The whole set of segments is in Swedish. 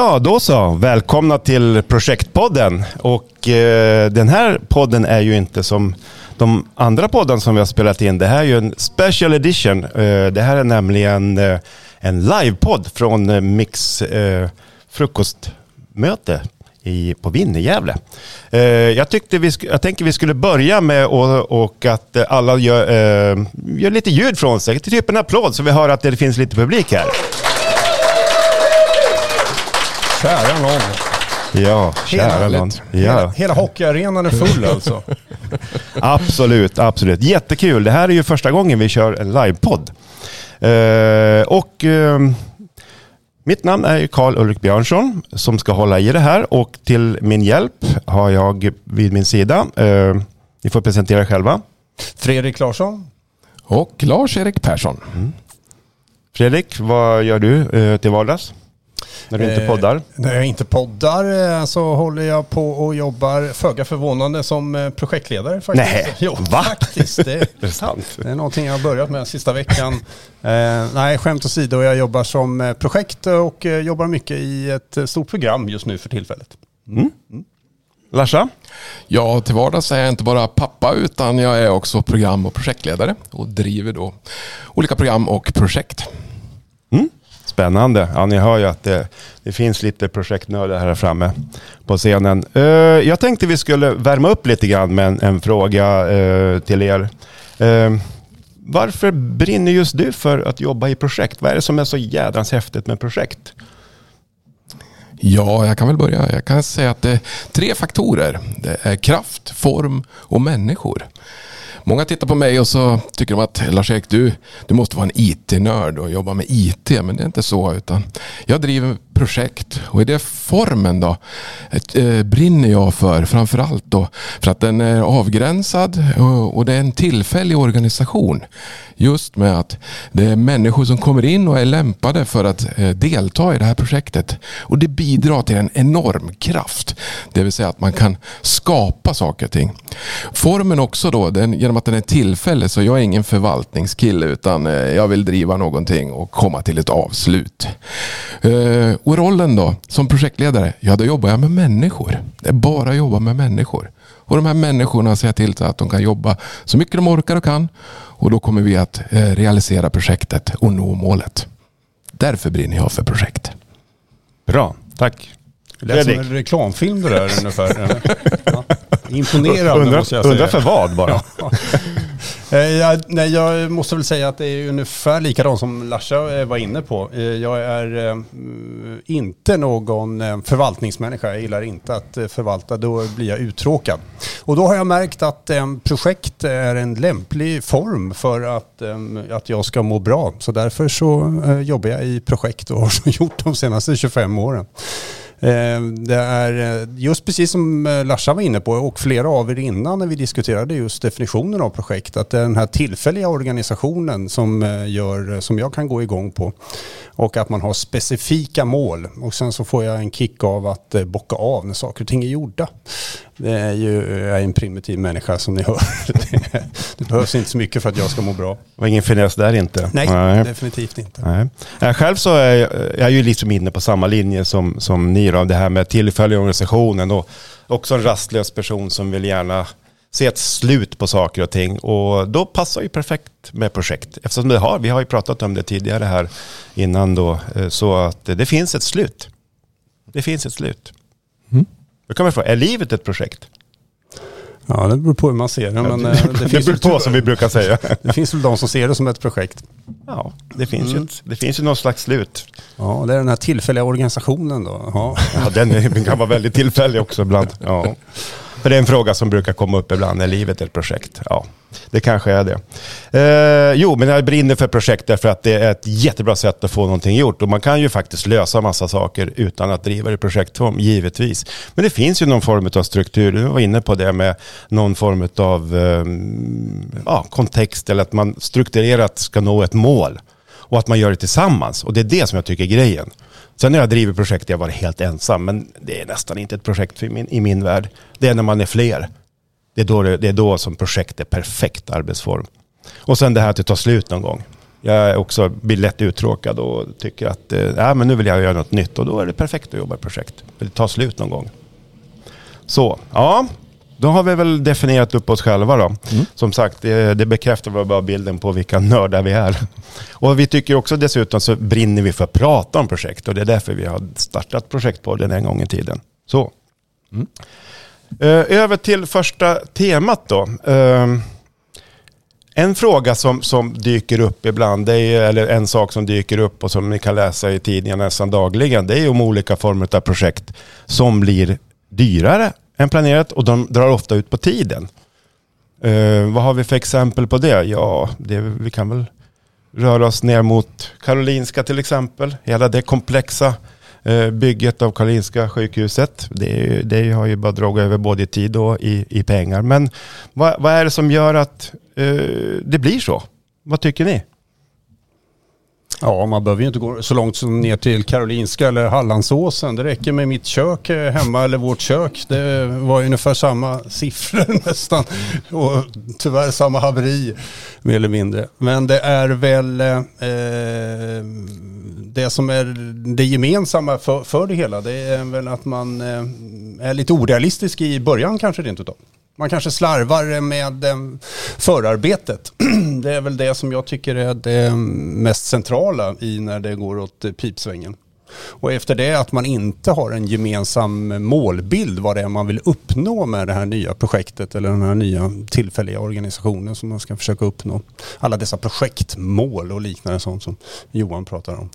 Ja, då så. Välkomna till Projektpodden. Och eh, den här podden är ju inte som de andra podden som vi har spelat in. Det här är ju en special edition. Eh, det här är nämligen eh, en livepodd från eh, Mix eh, frukostmöte i, på Vinn i Gävle. Eh, jag, tyckte vi, jag tänker vi skulle börja med och, och att alla gör, eh, gör lite ljud från sig. Typ en applåd så vi hör att det finns lite publik här. Kära någon. Ja, kära någon. Hela, Ja, hela hockeyarenan är full alltså. absolut, absolut. Jättekul. Det här är ju första gången vi kör en livepodd. Eh, och eh, mitt namn är Karl Ulrik Björnsson som ska hålla i det här och till min hjälp har jag vid min sida, eh, ni får presentera er själva. Fredrik Larsson. Och Lars-Erik Persson. Fredrik, vad gör du eh, till vardags? När du inte Eh, poddar? När jag inte poddar eh, så håller jag på och jobbar föga förvånande som eh, projektledare faktiskt. Nej, jo, va? faktiskt. Det, Det är sant. det är någonting jag har börjat med sista veckan. Eh, nej, skämt åsido, jag jobbar som eh, projekt och eh, jobbar mycket i ett eh, stort program just nu för tillfället. Larsa? Ja, till vardags är jag inte bara pappa utan jag är också program och projektledare och driver då olika program och projekt. Spännande. Ja, ni hör ju att det, det finns lite projektnördar här framme på scenen. Uh, jag tänkte vi skulle värma upp lite grann med en, en fråga uh, till er. Uh, varför brinner just du för att jobba i projekt? Vad är det som är så jädrans häftigt med projekt? Ja, jag kan väl börja. Jag kan säga att det är tre faktorer. Det är kraft, form och människor. Många tittar på mig och så tycker de att Lars-Erik, du, du måste vara en IT-nörd och jobba med IT. Men det är inte så. utan Jag driver projekt och i det formen då eh, brinner jag för. Framförallt då för att den är avgränsad och, och det är en tillfällig organisation. Just med att det är människor som kommer in och är lämpade för att eh, delta i det här projektet. Och det bidrar till en enorm kraft. Det vill säga att man kan skapa saker och ting. Formen också då, den, genom att den är tillfällig så jag är ingen förvaltningskille utan eh, jag vill driva någonting och komma till ett avslut. Eh, och rollen då som projektledare, ja då jobbar jag med människor. Det är bara att jobba med människor. Och de här människorna ser till så att de kan jobba så mycket de orkar och kan. Och då kommer vi att eh, realisera projektet och nå målet. Därför brinner jag för projekt. Bra, tack. Det lät som en reklamfilm det där ungefär. eller? Ja. Imponerande Undrar måste jag säga. undra för vad bara. Eh, Eh, jag, nej, jag måste väl säga att det är ungefär likadant som Larsa eh, var inne på. Eh, jag är inte någon förvaltningsmänniska. Jag gillar inte att förvalta, då blir jag uttråkad. Och då har jag märkt att projekt är en lämplig form för att, att jag ska må bra. Så därför så jobbar jag i projekt och har gjort de senaste 25 åren. Eh, Det är eh, just precis som eh, Larsa var inne på och flera av er innan när vi diskuterade just definitionen av projekt. Att det är den här tillfälliga organisationen som, gör, som jag kan gå igång på. Och att man har specifika mål. Och sen så får jag en kick av att bocka av när saker och ting är gjorda. Det är ju, jag är en primitiv människa som ni hör. Det, det behövs inte så mycket för att jag ska må bra. Det var ingen finess där inte. Nej, definitivt inte. Nej. Jag själv så är jag, jag är ju liksom inne på samma linje som, som ni då, det här med tillfällig organisationen och också en rastlös person som vill gärna se ett slut på saker och ting och då passar ju perfekt med projekt eftersom det har, vi har ju pratat om det tidigare här innan då, eh, så att det finns ett slut. Det finns ett slut. Mm. Då kan man fråga, är livet ett projekt? Ja, det beror på hur man ser det. Men, eh, det, det, det finns beror ju- på som vi brukar säga. det finns väl de som ser det som ett projekt. Ja, det finns, ju Mm. ett, det finns ju någon slags slut. Ja, det är den här tillfälliga organisationen då. Ja. Ja, den, är- den kan vara väldigt tillfällig också ibland. Ja. För det är en fråga som brukar komma upp ibland. när livet är ett projekt? Ja, det kanske är det. Eh, jo, men jag brinner för projekt därför att det är ett jättebra sätt att få någonting gjort. Och man kan ju faktiskt lösa massa saker utan att driva det i projektform, givetvis. Men det finns ju någon form av struktur. Du var inne på det med någon form av eh, ja, kontext eller att man strukturerat ska nå ett mål. Och att man gör det tillsammans. Och det är det som jag tycker är grejen. Sen har jag drivit projekt, jag varit helt ensam. Men det är nästan inte ett projekt i min, i min värld. Det är när man är fler. Det är, då det, det är då som projekt är perfekt arbetsform. Och sen det här att det tar slut någon gång. Jag också blir lätt uttråkad och tycker att eh, men nu vill jag göra något nytt och då är det perfekt att jobba i projekt. För det tar slut någon gång. Så, ja. Då har vi väl definierat upp oss själva då. Mm. Som sagt, det, det bekräftar bara bilden på vilka nördar vi är. Och vi tycker också dessutom så brinner vi för att prata om projekt och det är därför vi har startat projektpodden en gång i tiden. Så. Mm. Eh, över till första temat då. Eh, en fråga som, som dyker upp ibland, det är, eller en sak som dyker upp och som ni kan läsa i tidningarna nästan dagligen, det är om olika former av projekt som blir dyrare än planerat och de drar ofta ut på tiden. Eh, vad har vi för exempel på det? Ja, det, vi kan väl röra oss ner mot Karolinska till exempel. Hela det komplexa eh, bygget av Karolinska sjukhuset. Det, det har ju bara dragit över både i tid och i, i pengar. Men vad, vad är det som gör att eh, det blir så? Vad tycker ni? Ja, man behöver ju inte gå så långt som ner till Karolinska eller Hallandsåsen. Det räcker med mitt kök eh, hemma eller vårt kök. Det var ungefär samma siffror nästan. Och tyvärr samma haveri mer eller mindre. Men det är väl eh, eh, det som är det gemensamma för, för det hela. Det är väl att man eh, är lite orealistisk i början kanske rent utav. Man kanske slarvar med eh, förarbetet. Det är väl det som jag tycker är det mest centrala i när det går åt eh, pipsvängen. Och efter det att man inte har en gemensam målbild vad det är man vill uppnå med det här nya projektet eller den här nya tillfälliga organisationen som man ska försöka uppnå. Alla dessa projektmål och liknande sånt som Johan pratar om.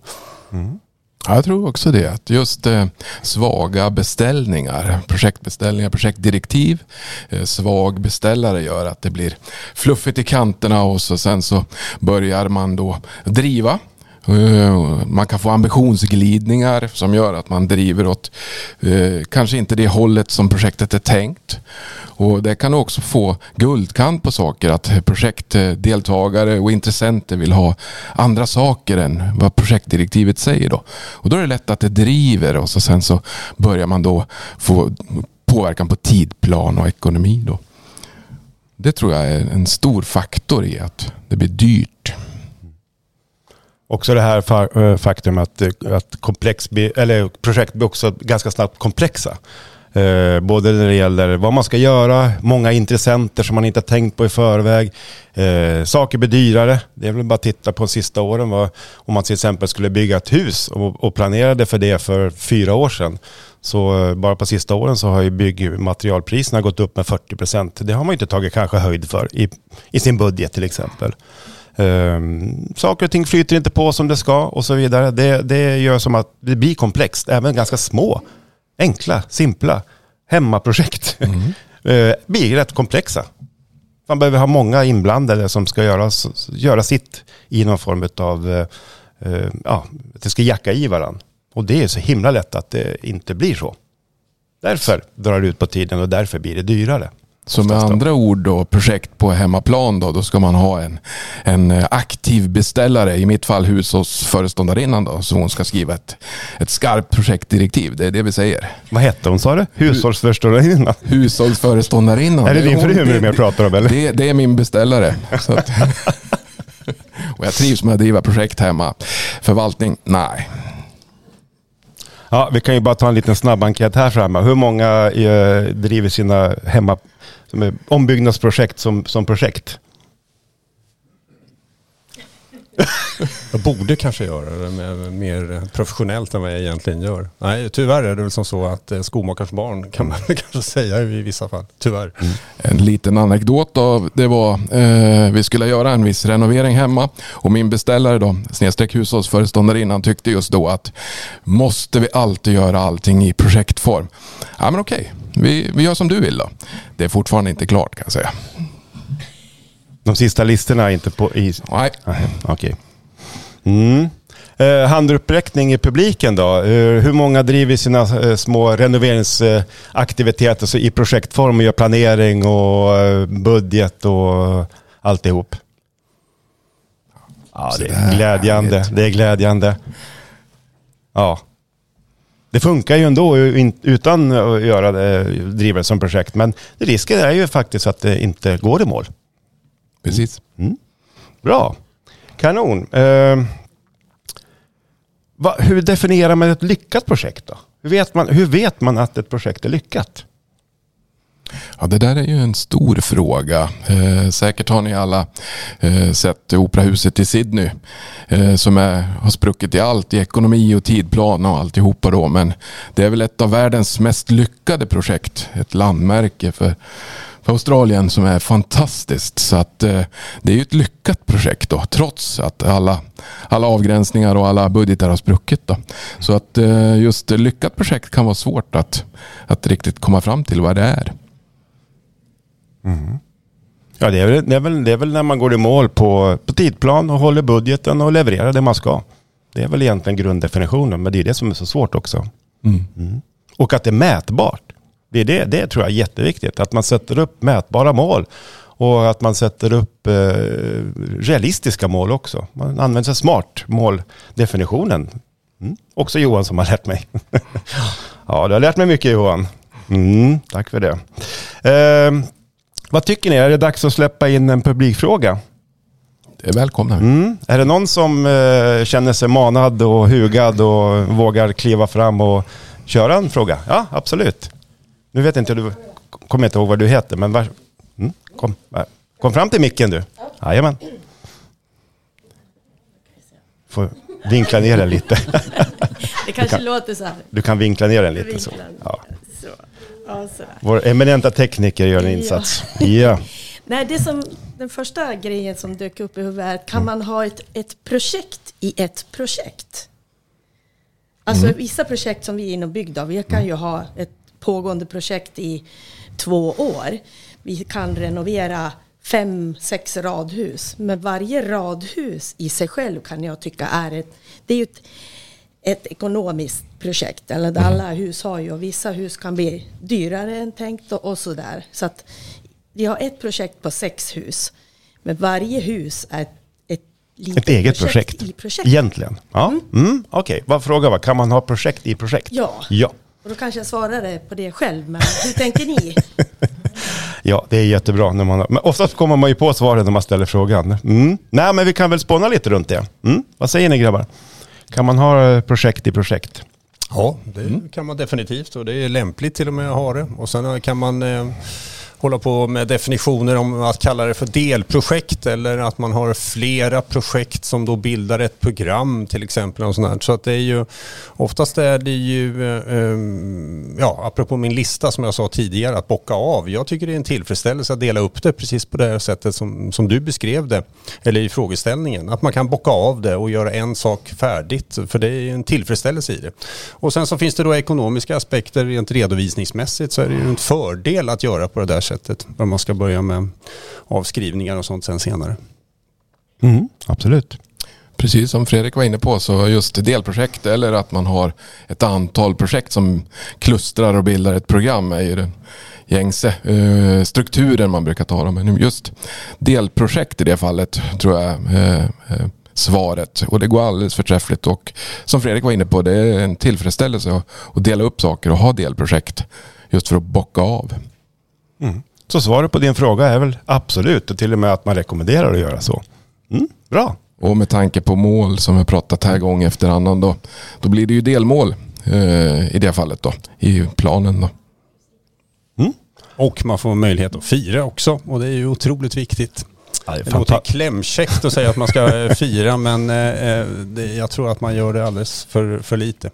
Mm. Jag tror också det. Att just eh, svaga beställningar, projektbeställningar, projektdirektiv, eh, svag beställare gör att det blir fluffigt i kanterna och så, sen så börjar man då driva. Eh, man kan få ambitionsglidningar som gör att man driver åt eh, kanske inte det hållet som projektet är tänkt. Och det kan också få guldkant på saker att projektdeltagare och intressenter vill ha andra saker än vad projektdirektivet säger då. Och då är det lätt att det driver och så sen så börjar man då få påverkan på tidplan och ekonomi då. Det tror jag är en stor faktor i att det blir dyrt. Också det här fa- eh, faktum att, eh, att komplex, eller projekt blir också ganska snabbt komplexa. Eh, både när det gäller vad man ska göra, många intressenter som man inte har tänkt på i förväg. Eh, saker blir dyrare. Det är väl bara att titta på de sista åren. Om man till exempel skulle bygga ett hus och, och planerade för det för fyra år sedan. Så eh, bara på sista åren så har ju byggmaterialpriserna gått upp med 40 procent. Det har man ju inte tagit kanske höjd för i, i sin budget till exempel. Um, saker och ting flyter inte på som det ska och så vidare. Det, det gör som att det blir komplext. Även ganska små, enkla, simpla hemmaprojekt eh, blir rätt komplexa. Man behöver ha många inblandade som ska göra, göra sitt i någon form av, eh, eh, ja, att det ska jacka i varandra. Och det är så himla lätt att det inte blir så. Därför drar det ut på tiden och därför blir det dyrare. Så med andra ord då, projekt på hemmaplan då, då ska man ha en, en eh, aktiv beställare, i mitt fall hushållsföreståndarinnan då, så hon ska skriva ett, ett skarpt projektdirektiv. Det är det vi säger. Vad hette hon sa du? Hushållsföreståndarinnan? Hushållsföreståndarinnan. Är det din hon- fru nu jag pratar om eller? Det, det är min beställare. Och jag trivs med att driva projekt hemma. Förvaltning? Nej. Ja, vi kan ju bara ta en liten snabb enkät här framme. Hur många eh, driver sina hemma som är ombyggnadsprojekt som, som projekt? Jag borde kanske göra det mer professionellt än vad jag egentligen gör. Nej, tyvärr är det väl som så att eh, skomakarens barn kan man kanske säga i vissa fall. Tyvärr. Mm. En liten anekdot av det var eh, vi skulle göra en viss renovering hemma och min beställare då, snedstreck hushållsföreståndarinnan tyckte just då att måste vi alltid göra allting i projektform? Ja men okej, vi, vi gör som du vill då. Det är fortfarande inte klart kan jag säga. De sista listorna är inte på... I, Nej. Okej. Mm. Eh, handuppräckning i publiken då. Eh, hur många driver sina eh, små renoveringsaktiviteter så i projektform och gör planering och budget och alltihop? Ja, det är glädjande. Det är glädjande. Ja. Det funkar ju ändå utan att göra det som projekt. Men risken är ju faktiskt att det inte går i mål. Precis. Bra. Kanon. Eh, va, hur definierar man ett lyckat projekt då? Hur vet, man, hur vet man att ett projekt är lyckat? Ja, det där är ju en stor fråga. Eh, säkert har ni alla eh, sett operahuset i Sydney eh, som är, har spruckit i allt, i ekonomi och tidplan och alltihopa då. Men det är väl ett av världens mest lyckade projekt. Ett landmärke för, för Australien som är fantastiskt. Så att eh, det är ju ett lyckat projekt då, trots att alla, alla avgränsningar och alla budgetar har spruckit. Då. Så att eh, just lyckat projekt kan vara svårt att, att riktigt komma fram till vad det är. Mm. Ja, det är, väl, det, är väl, det är väl när man går i mål på, på tidplan och håller budgeten och levererar det man ska. Det är väl egentligen grunddefinitionen, men det är det som är så svårt också. Mm. Mm. Och att det är mätbart. Det, är det, det tror jag är jätteviktigt, att man sätter upp mätbara mål. Och att man sätter upp eh, realistiska mål också. Man använder sig smart måldefinitionen. Mm. Också Johan som har lärt mig. ja, du har lärt mig mycket Johan. Mm, tack för det. Eh, vad tycker ni? Är det dags att släppa in en publikfråga? Det är välkomna. Mm. Är det någon som eh, känner sig manad och hugad och vågar kliva fram och köra en fråga? Ja, absolut. Nu vet inte du, kommer inte ihåg vad du heter, men var, mm, kom, kom fram till micken du. Jajamän. Får vinkla ner den lite. Det kanske kan, låter så här. Du kan vinkla ner den lite så. Ja. Ja, Vår eminenta tekniker gör en insats. Ja. ja. Nej, det som, den första grejen som dök upp i huvudet är, kan man ha ett, ett projekt i ett projekt? Alltså mm. vissa projekt som vi är inom Byggda, vi kan ju ha ett pågående projekt i två år. Vi kan renovera fem, sex radhus. Men varje radhus i sig själv kan jag tycka är ett, det är ett, ett ekonomiskt projekt. Eller där alla hus har ju och vissa hus kan bli dyrare än tänkt och, och sådär. Så att vi har ett projekt på sex hus. Men varje hus är ett, ett, eget projekt, projekt. i projektet. Egentligen? Ja. Mm. Mm, Okej, okay. frågan var, kan man ha projekt i projekt? Ja. ja. Och då kanske jag svarade på det själv, men hur tänker ni? ja, det är jättebra. När man, men oftast kommer man ju på svaret när man ställer frågan. Mm. Nej, men vi kan väl spåna lite runt det. Mm. Vad säger ni grabbar? Kan man ha eh, projekt i projekt? Ja, det mm. kan man definitivt och det är lämpligt till och med att ha det. Och sen kan man eh, hålla på med definitioner om att kalla det för delprojekt eller att man har flera projekt som då bildar ett program till exempel. Och sånt Så att det är ju, oftast är det ju, um, ja, apropå min lista som jag sa tidigare, att bocka av. Jag tycker det är en tillfredsställelse att dela upp det precis på det här sättet som, som du beskrev det, eller i frågeställningen. Att man kan bocka av det och göra en sak färdigt, för det är en tillfredsställelse i det. Och sen så finns det då ekonomiska aspekter rent redovisningsmässigt så är det ju en fördel att göra på det där sättet. Där man ska börja med avskrivningar och sånt sen senare. Mm, absolut. Precis som Fredrik var inne på så just delprojekt eller att man har ett antal projekt som klustrar och bildar ett program är ju den gängse eh, strukturen man brukar tala om. Men just delprojekt i det fallet tror jag eh, eh, svaret. Och det går alldeles förträffligt. Och som Fredrik var inne på, det är en tillfredsställelse att dela upp saker och ha delprojekt. Just för att bocka av. Mm. Så svaret på din fråga är väl absolut och till och med att man rekommenderar att göra så. Mm, bra. Och med tanke på mål som vi pratat här gång efter annan då, då blir det ju delmål eh, i det fallet då, i planen då. Mm. Och man får möjlighet att fira också och det är ju otroligt viktigt. Det, låter klämkäckt att säga att man ska eh, fira men eh, eh, det, jag tror att man gör det alldeles för, för lite.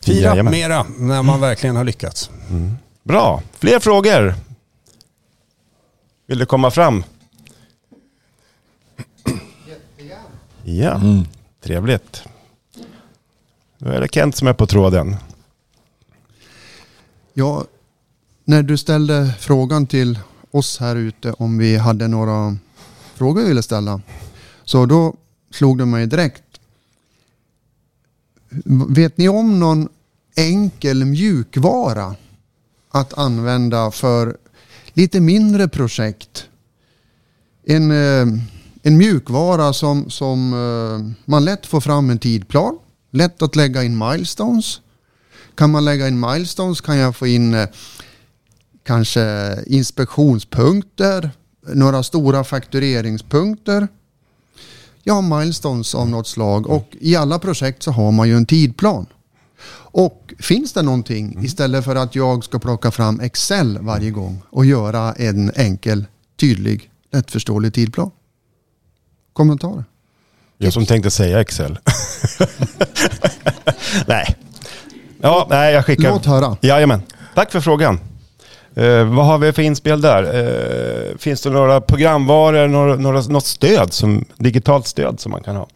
Fira Jajamän. mera när man verkligen har lyckats. Mm. Bra, fler frågor? Vill du komma fram? Ja, mm. trevligt. Då är det Kent som är på tråden. Ja, när du ställde frågan till oss här ute om vi hade några frågor vi ville ställa. Så då slog det mig direkt. Vet ni om någon enkel mjukvara att använda för lite mindre projekt. En, eh, en mjukvara som, som eh, man lätt får fram en tidplan. Lätt att lägga in milestones. Kan man lägga in milestones kan jag få in eh, kanske inspektionspunkter, några stora faktureringspunkter. Ja, milestones av något slag och i alla projekt så har man ju en tidplan. Och finns det någonting istället för att jag ska plocka fram Excel varje gång och göra en enkel, tydlig, lättförståelig tidplan? Kommentarer? Jag som tänkte säga Excel. nej. Ja, nej, jag skickar. Låt höra. Jajamän. Tack för frågan. Eh, vad har vi för inspel där? Eh, finns det några programvaror, några, några, något stöd, som, digitalt stöd som man kan ha?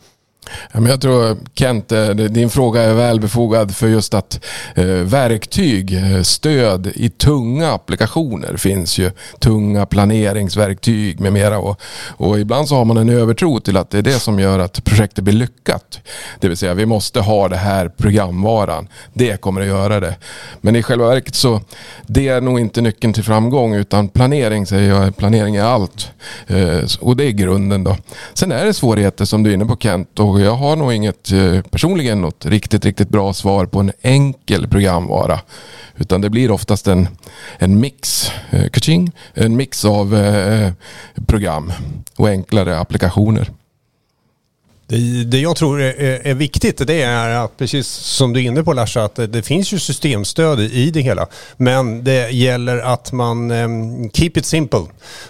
Jag tror Kent, eh, din fråga är väl befogad för just att eh, verktyg, eh, stöd i tunga applikationer finns ju. Tunga planeringsverktyg med mera. Och, och ibland så har man en övertro till att det är det som gör att projektet blir lyckat. Det vill säga vi måste ha det här programvaran. Det kommer att göra det. Men i själva verket så det är nog inte nyckeln till framgång utan planering säger jag, planering är allt. Och det är grunden då. Sen är det svårigheter som du är inne på Kent och jag har nog inget eh, personligen något riktigt, riktigt bra svar på en enkel programvara. Utan det blir oftast en, en mix, eh, kaching, en mix av eh, program och enklare applikationer. Det, det jag tror är, är, viktigt det är att precis som du är inne på Larsa att det, det finns ju systemstöd i det hela. Men det gäller att man um, keep it simple.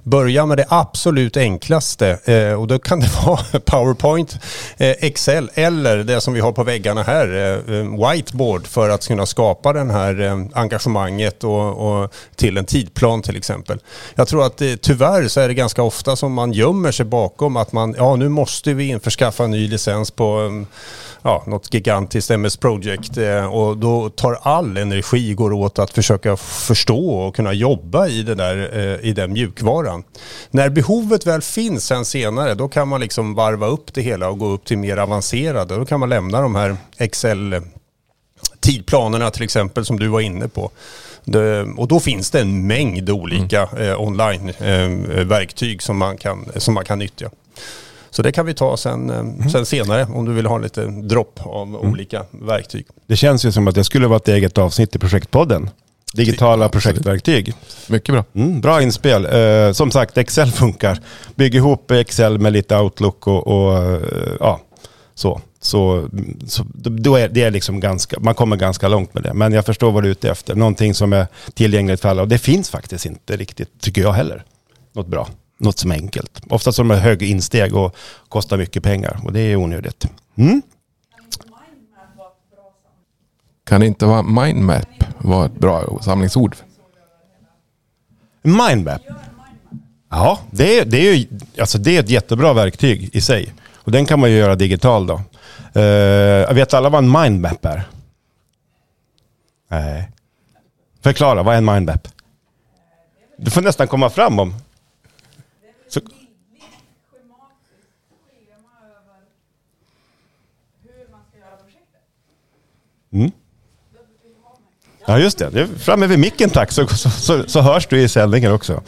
Börja med det absolut enklaste eh, och då kan det vara PowerPoint, eh, Excel eller det som vi har på väggarna här, eh, ehm, whiteboard för att kunna skapa den här ehm, engagemanget och, och, till en tidplan till exempel. Jag tror att eh, tyvärr så är det ganska ofta som man gömmer sig bakom att man, ja nu måste vi införskaffa ny licens på um, ja, något gigantiskt MS Project eh, och då tar all energi går åt att försöka förstå och kunna jobba i, det där, eh, i den mjukvaran. När behovet väl finns sen senare då kan man liksom varva upp det hela och gå upp till mer avancerade. Då kan man lämna de här Excel tidplanerna till exempel som du var inne på. Det, och då finns det en mängd olika mm. eh, online-verktyg eh, som, man kan, som man kan nyttja. Så det kan vi ta sen, eh, mm. sen senare om du vill ha lite dropp av mm. olika verktyg. Det känns ju som att det skulle vara ett eget avsnitt i projektpodden. Digitala projektverktyg. Mycket bra. Mm, bra inspel. Eh, som sagt, Excel funkar. Bygg ihop Excel med lite Outlook och, och eh, ja, så. Så, så då är det är liksom ganska, man kommer ganska långt med det. Men jag förstår vad du är ute efter. Någonting som är tillgängligt för alla. Och det finns faktiskt inte riktigt, tycker jag heller, något bra något som är enkelt. Oftast har de hög insteg och kostar mycket pengar och det är onödigt. Mm? Kan inte vara mindmap vara ett bra samlingsord? Mindmap? Ja, det är, det, är ju, alltså det är ett jättebra verktyg i sig. Och den kan man ju göra digital då. Uh, jag vet alla vad en mindmap är? Nej. Förklara, vad är en mindmap? Du får nästan komma fram om Mm. Ja just det, framme vid micken tack så, så, så, så hörs du i sändningen också.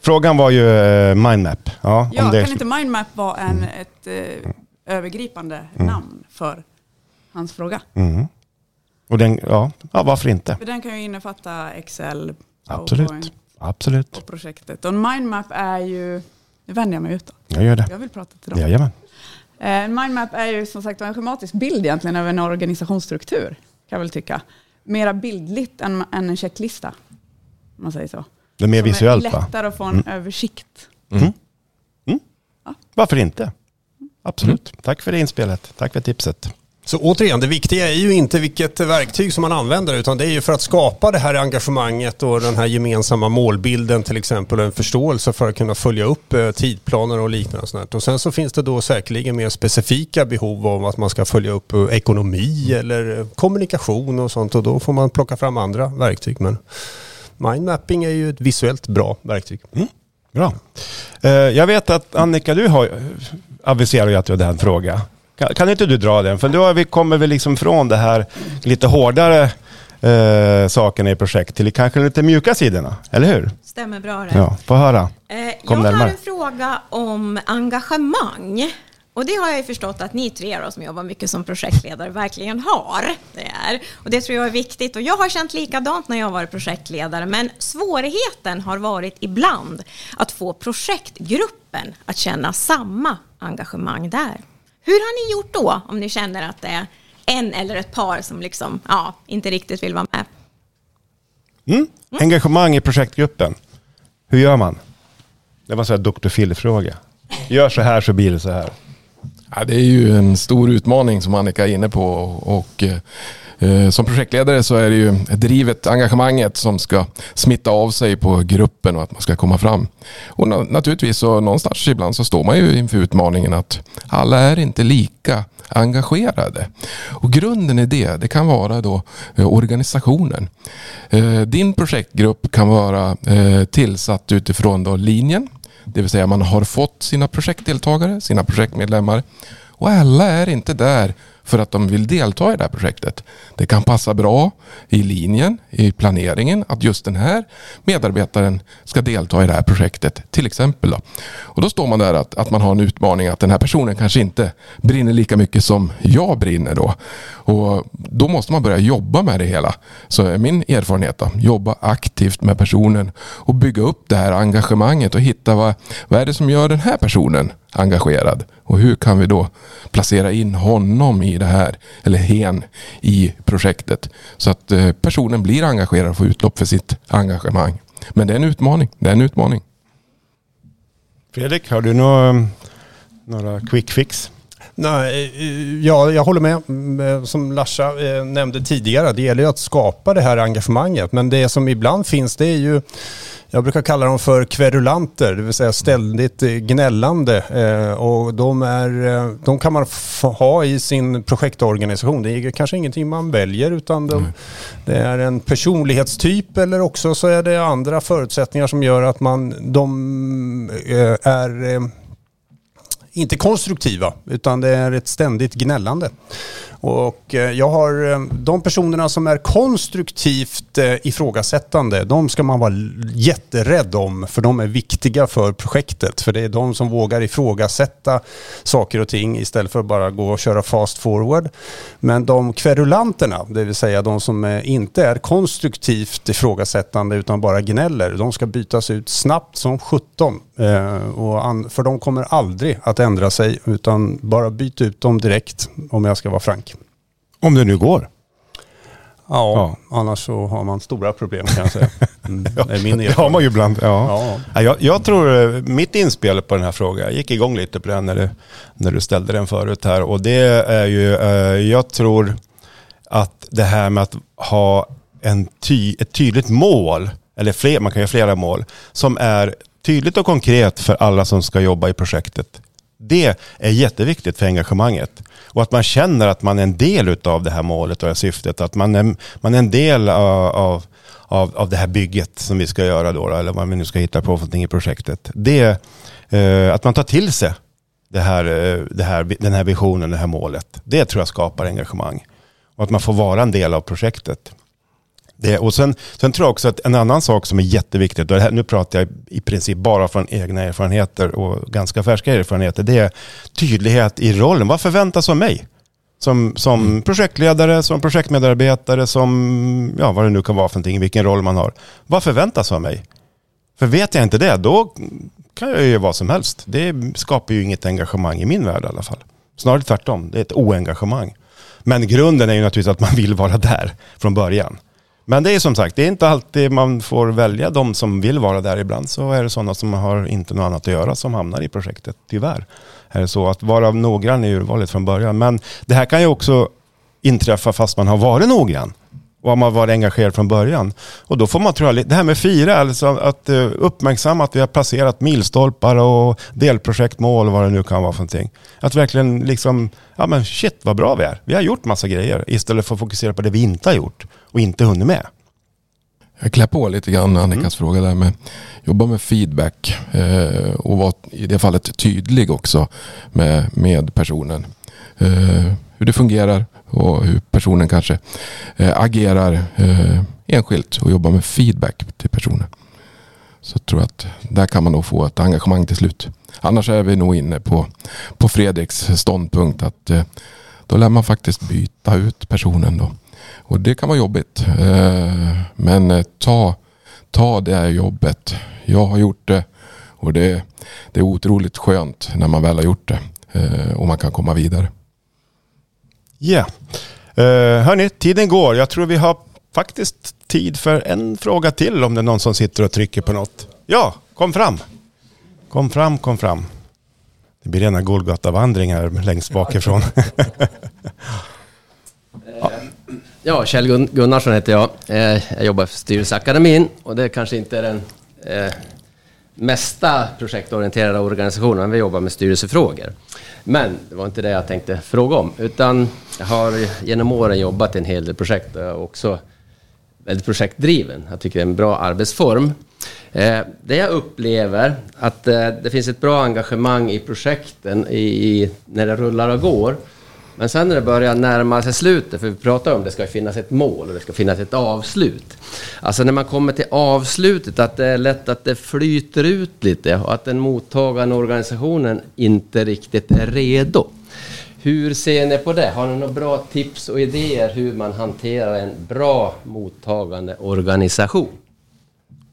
Frågan var ju uh, mindmap. Ja, ja det... kan inte mindmap vara en, mm. ett uh, övergripande mm. namn för hans fråga? Mm. Och den, ja, ja, varför inte? För den kan ju innefatta Excel, Absolut. Absolut. på projektet. Och en mindmap är ju, nu vänder jag mig utåt. Jag gör det. Jag vill prata till dem. Jajamän. Eh, en mindmap är ju som sagt en schematisk bild egentligen över en organisationsstruktur, kan jag väl tycka. Mera bildligt än, än en checklista, om man säger så. Det är mer Som visuellt är lättare att få en mm. översikt. Mm. Mm. Ja. Varför inte? Absolut. Tack för det inspelet. Tack för tipset. Så återigen, det viktiga är ju inte vilket verktyg som man använder utan det är ju för att skapa det här engagemanget och den här gemensamma målbilden till exempel och en förståelse för att kunna följa upp eh, tidplaner och liknande. Och, sånt. och sen så finns det då säkerligen mer specifika behov av att man ska följa upp eh, ekonomi eller eh, kommunikation och sånt och då får man plocka fram andra verktyg. Men mindmapping är ju ett visuellt bra verktyg. Mm. Bra. Jag vet att Annika, du har aviserat att du hade en fråga. Kan, kan inte du dra den? För då vi kommer vi liksom från det här lite hårdare eh, sakerna i projekt till kanske lite mjuka sidorna, eller hur? Stämmer bra det. Ja, få höra. Eh, jag närmare. har en fråga om engagemang. Och det har jag ju förstått att ni tre då, som jobbar mycket som projektledare verkligen har. Det är. Och det tror jag är viktigt. Och jag har känt likadant när jag varit projektledare. Men svårigheten har varit ibland att få projektgruppen att känna samma engagemang där. Hur har ni gjort då om ni känner att det är en eller ett par som liksom, ja, inte riktigt vill vara med? Mm. Engagemang i projektgruppen. Hur gör man? Det var så här Dr. Phil-fråga. Gör så här så blir det så här. Ja, det är ju en stor utmaning som Annika är inne på. Och, eh, Eh, som projektledare så är det ju drivet, engagemanget som ska smitta av sig på gruppen och att man ska komma fram. Och naturligtvis så någonstans ibland så står man ju inför utmaningen att alla är inte lika engagerade. Och grunden i det, det kan vara då eh, organisationen. Eh, din projektgrupp kan vara tillsatt utifrån då linjen det vill säga man har fått sina projektdeltagare, sina projektmedlemmar. Och alla är inte där för att de vill delta i det här projektet. Det kan passa bra i linjen, i planeringen, att just den här medarbetaren ska delta i det här projektet. Till exempel. Då. Och då står man där att, att man har en utmaning att den här personen kanske inte brinner lika mycket som jag brinner då. Och då måste man börja jobba med det hela. Så är min erfarenhet då, jobba aktivt med personen och bygga upp det här engagemanget och hitta vad, vad är det som gör den här personen engagerad. Och hur kan vi då placera in honom i det här, eller hen, i projektet. Så att eh, personen blir engagerad och får utlopp för sitt engagemang. Men det är en utmaning. Det är en utmaning. Fredrik, har du några, några quick fix? Nej, eh, ja, jag håller med. Mm, som Larsa eh, nämnde tidigare, det gäller ju att skapa det här engagemanget. Men det som ibland finns, det är ju jag brukar kalla dem för kverulanter, det vill säga ständigt gnällande. Eh, och de, är, eh, de kan man ha i sin projektorganisation. Det är kanske ingenting man väljer utan de, det är en personlighetstyp eller också så är det andra förutsättningar som gör att man, de eh, är inte konstruktiva utan det är ett ständigt gnällande. Och eh, jag har eh, de personerna som är konstruktivt eh, ifrågasättande, de ska man vara jätterädd om för de är viktiga för projektet. För det är de som vågar ifrågasätta saker och ting istället för att bara gå och köra fast forward. Men de kverulanterna, det vill säga de som inte är konstruktivt ifrågasättande utan bara gnäller, de ska bytas ut snabbt som 17. För de kommer aldrig att ändra sig utan bara byta ut dem direkt om jag ska vara frank. Om det nu går. Ja, ja, annars så har man stora problem kan jag säga. Mm, det är min det har man ju ibland. Ja. ja. Jag, jag, tror eh, mitt inspel på den här frågan, jag gick igång lite på den när du, när du ställde den förut här. Och det är ju, eh, jag tror att det här med att ha en ty, ett tydligt mål, eller fler, man kan göra flera mål, som är tydligt och konkret för alla som ska jobba i projektet. Det är jätteviktigt för engagemanget. Och att man känner att man är en del av det här målet och det här syftet. Att man är, man är en del av, av, av det här bygget som vi ska göra då, eller vad vi nu ska hitta på för någonting i projektet. Det, eh, att man tar till sig det här, eh, det här, den här visionen, det här målet. Det tror jag skapar engagemang. Och att man får vara en del av projektet. Det, och sen, sen tror jag också att en annan sak som är jätteviktigt, och här, nu pratar jag i princip bara från egna erfarenheter och ganska färska erfarenheter, det är tydlighet i rollen. Vad förväntas av mig? Som, som mm. projektledare, som projektmedarbetare, som ja, vad det nu kan vara för någonting, vilken roll man har. Vad förväntas av mig? För vet jag inte det, då kan jag göra vad som helst. Det skapar ju inget engagemang i min värld i alla fall. Snarare tvärtom, det är ett oengagemang. Men grunden är ju naturligtvis att man vill vara där från början. Men det är som sagt, det är inte alltid man får välja de som vill vara där. Ibland så är det sådana som har inte något annat att göra som hamnar i projektet, tyvärr. Är det så att vara noggrann i urvalet från början. Men det här kan ju också inträffa fast man har varit noggrann och har man varit engagerad från början. Och då får man tror jag, det här med fira, alltså att eh, uppmärksamma att vi har passerat milstolpar och delprojektmål och vad det nu kan vara för någonting. Att verkligen liksom, ja men shit vad bra vi är. Vi har gjort massa grejer istället för att fokusera på det vi inte har gjort och inte hunnit med. Jag klär på lite grann Annikas mm. fråga där med jobba med feedback eh, och vara i det fallet tydlig också med, med personen. Eh, hur det fungerar och hur personen kanske eh, agerar eh, enskilt och jobbar med feedback till personen. Så jag tror att där kan man nog få ett engagemang till slut. Annars är vi nog inne på, på Fredriks ståndpunkt att eh, då lär man faktiskt byta ut personen då. Och det kan vara jobbigt. Eh, men eh, ta, ta det här jobbet. Jag har gjort det Och det, det är otroligt skönt när man väl har gjort det eh, och man kan komma vidare. Ja. Yeah. Hörni, tiden går. Jag tror vi har faktiskt tid för en fråga till om det är någon som sitter och trycker på något. Ja, kom fram. Kom fram, kom fram. Det blir rena Golgatavandringar längst bakifrån. ja. ja, Kjell Gunnarsson heter jag. Eh, jag jobbar för Styrelseakademin och det kanske inte är den eh, mesta projektorienterade organisationen, men vi jobbar med styrelsefrågor. Men det var inte det jag tänkte fråga om, utan jag har genom åren jobbat i en hel del projekt och jag är också väldigt projektdriven. Jag tycker det är en bra arbetsform. Eh, det jag upplever att eh, det finns ett bra engagemang i projekten i, när det rullar och går. Men sen när det börjar närma sig slutet, för vi pratar om att det ska finnas ett mål och det ska finnas ett avslut. Alltså när man kommer till avslutet, att det är lätt att det flyter ut lite och att den mottagande organisationen inte riktigt är redo. Hur ser ni på det? Har ni några bra tips och idéer hur man hanterar en bra mottagande organisation?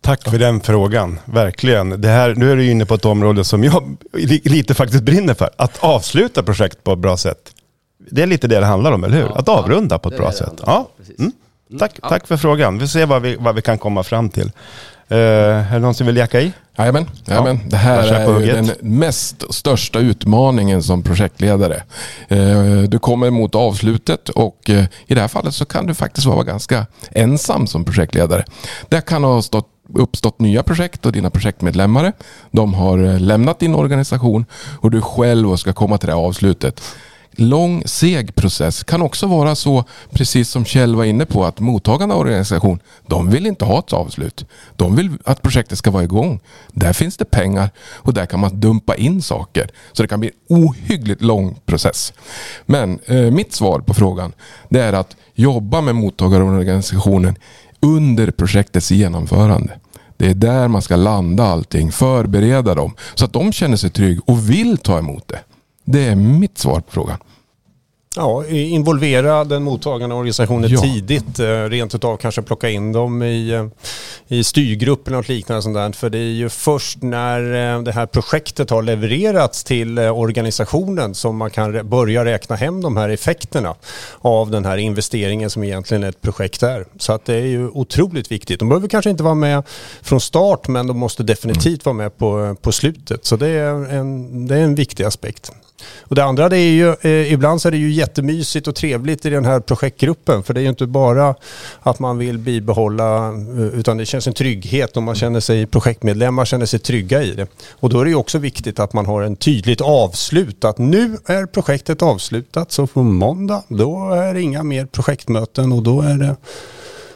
Tack för den frågan, verkligen. Det här, nu är du inne på ett område som jag lite faktiskt brinner för. Att avsluta projekt på ett bra sätt. Det är lite det det handlar om, eller hur? Ja, att avrunda på ett bra sätt. Ja. Mm. Tack, ja. tack för frågan. Vi ser vad vi, vad vi kan komma fram till. Uh, är det någon som vill jacka i? Jajamän, jajamän. Ja. det här är ju den mest största utmaningen som projektledare. Uh, du kommer mot avslutet och uh, i det här fallet så kan du faktiskt vara ganska ensam som projektledare. Det kan ha stått uppstått nya projekt och dina projektmedlemmar. De har lämnat din organisation och du själv ska komma till det avslutet lång, seg process. Kan också vara så, precis som Kjell var inne på, att mottagande organisation, de vill inte ha ett avslut. De vill att projektet ska vara igång. Där finns det pengar och där kan man dumpa in saker. Så det kan bli en ohyggligt lång process. Men eh, mitt svar på frågan, det är att jobba med mottagarorganisationen under projektets genomförande. Det är där man ska landa allting, förbereda dem så att de känner sig trygga och vill ta emot det. Det är mitt svar på frågan. Ja, involvera den mottagande organisationen ja. tidigt. Eh, rent utav kanske plocka in dem i, eh, i styrgrupper och liknande. Sånt där. För det är ju först när eh, det här projektet har levererats till organisationen som man kan börja räkna hem de här effekterna av den här investeringen som egentligen ett projekt är. Så att det är ju otroligt viktigt. De behöver kanske inte vara med från start men de måste definitivt vara med på, på slutet. Så det är en, det är en viktig aspekt. Och det andra det är ju, eh, ibland så är det ju jättemysigt och trevligt i den här projektgruppen. För det är ju inte bara att man vill bibehålla, eh, utan det känns en trygghet och man känner sig, projektmedlemmar känner sig trygga i det. Och då är det ju också viktigt att man har en tydligt avslut. Att nu är projektet avslutat så på måndag då är det inga mer projektmöten och då är det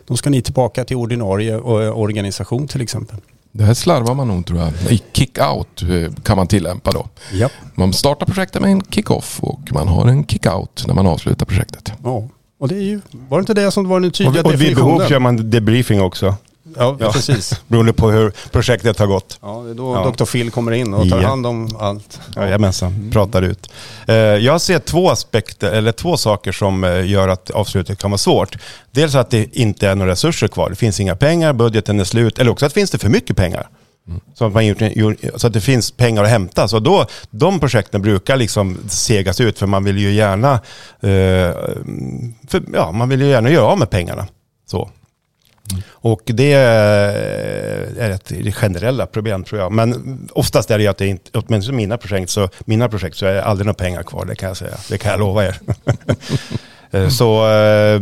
då ska ni tillbaka till ordinarie eh, organisation till exempel. Det här slarvar man nog tror jag. I kick-out eh, kan man tillämpa då. Ja. Man startar projektet med en kick-off och man har en kick-out när man avslutar projektet. Ja, och det är ju, var det inte det som var den tydliga och, och definitionen? Och vid behov kör man debriefing också. Ja, ja, precis. Beroende på hur projektet har gått. Ja, det är då ja. Dr. Phil kommer in och tar ja. hand om allt. Jajamensan, mm. pratar ut. Eh, jag ser två aspekter, eller två saker som eh, gör att avslutet kan vara svårt. Dels att det inte är några resurser kvar. Det finns inga pengar, budgeten är slut. Eller också att finns det för mycket pengar. Mm. Så, att man så att det finns pengar att hämta. Så då, de projekten brukar liksom segas ut för man vill ju gärna, eh, för, ja, man vill ju gärna göra av med pengarna. Så. Och det är ett generella problem tror jag. Men oftast är det ju att det inte, åtminstone mina projekt, så, mina projekt så är det aldrig några pengar kvar, det kan jag säga. Det kan jag lova er. Eh, så, eh,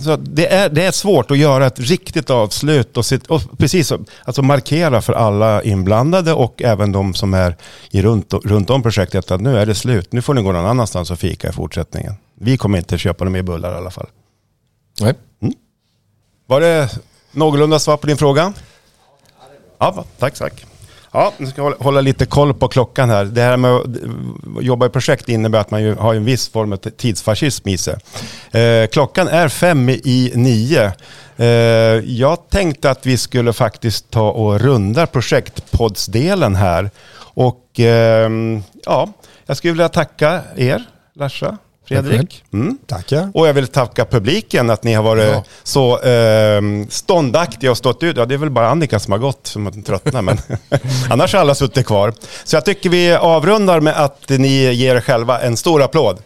så det, är, det är svårt att göra ett riktigt avslut och, sitt, och precis alltså markera för alla inblandade och även de som är i runt, runt om projektet att nu är det slut. Nu får ni gå någon annanstans och fika i fortsättningen. Vi kommer inte köpa några mer bullar i alla fall. Nej. Mm. Var det någorlunda svar på din fråga? Ja, tack, tack. Ja, nu ska jag hålla lite koll på klockan här. Det här med att jobba i projekt innebär att man har en viss form av tidsfascism i sig. Eh, klockan är fem i nio. Eh, jag tänkte att vi skulle faktiskt ta och runda projektpoddsdelen här. Och eh, ja, jag skulle vilja tacka er, Larsa, Fredrik. Mm. Tackar. Och jag vill tacka publiken att ni har varit Ja. så eh, ståndaktiga och stått ut. Ja, det är väl bara Annika som har gått som har tröttnat, men annars har alla suttit kvar. Så jag tycker vi avrundar med att ni ger er själva en stor applåd.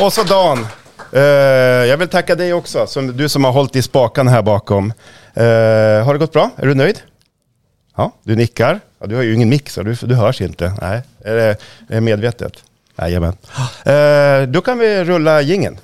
Och så Dan. Eh, jag vill tacka dig också, som, du som har hållit i spakarna här bakom. Eh, har det gått bra? Är du nöjd? Ja, du nickar. Ja, du har ju ingen mick så du, du hörs inte. Nej, är det är det medvetet? Jajamän. Eh, då kan vi rulla gingen.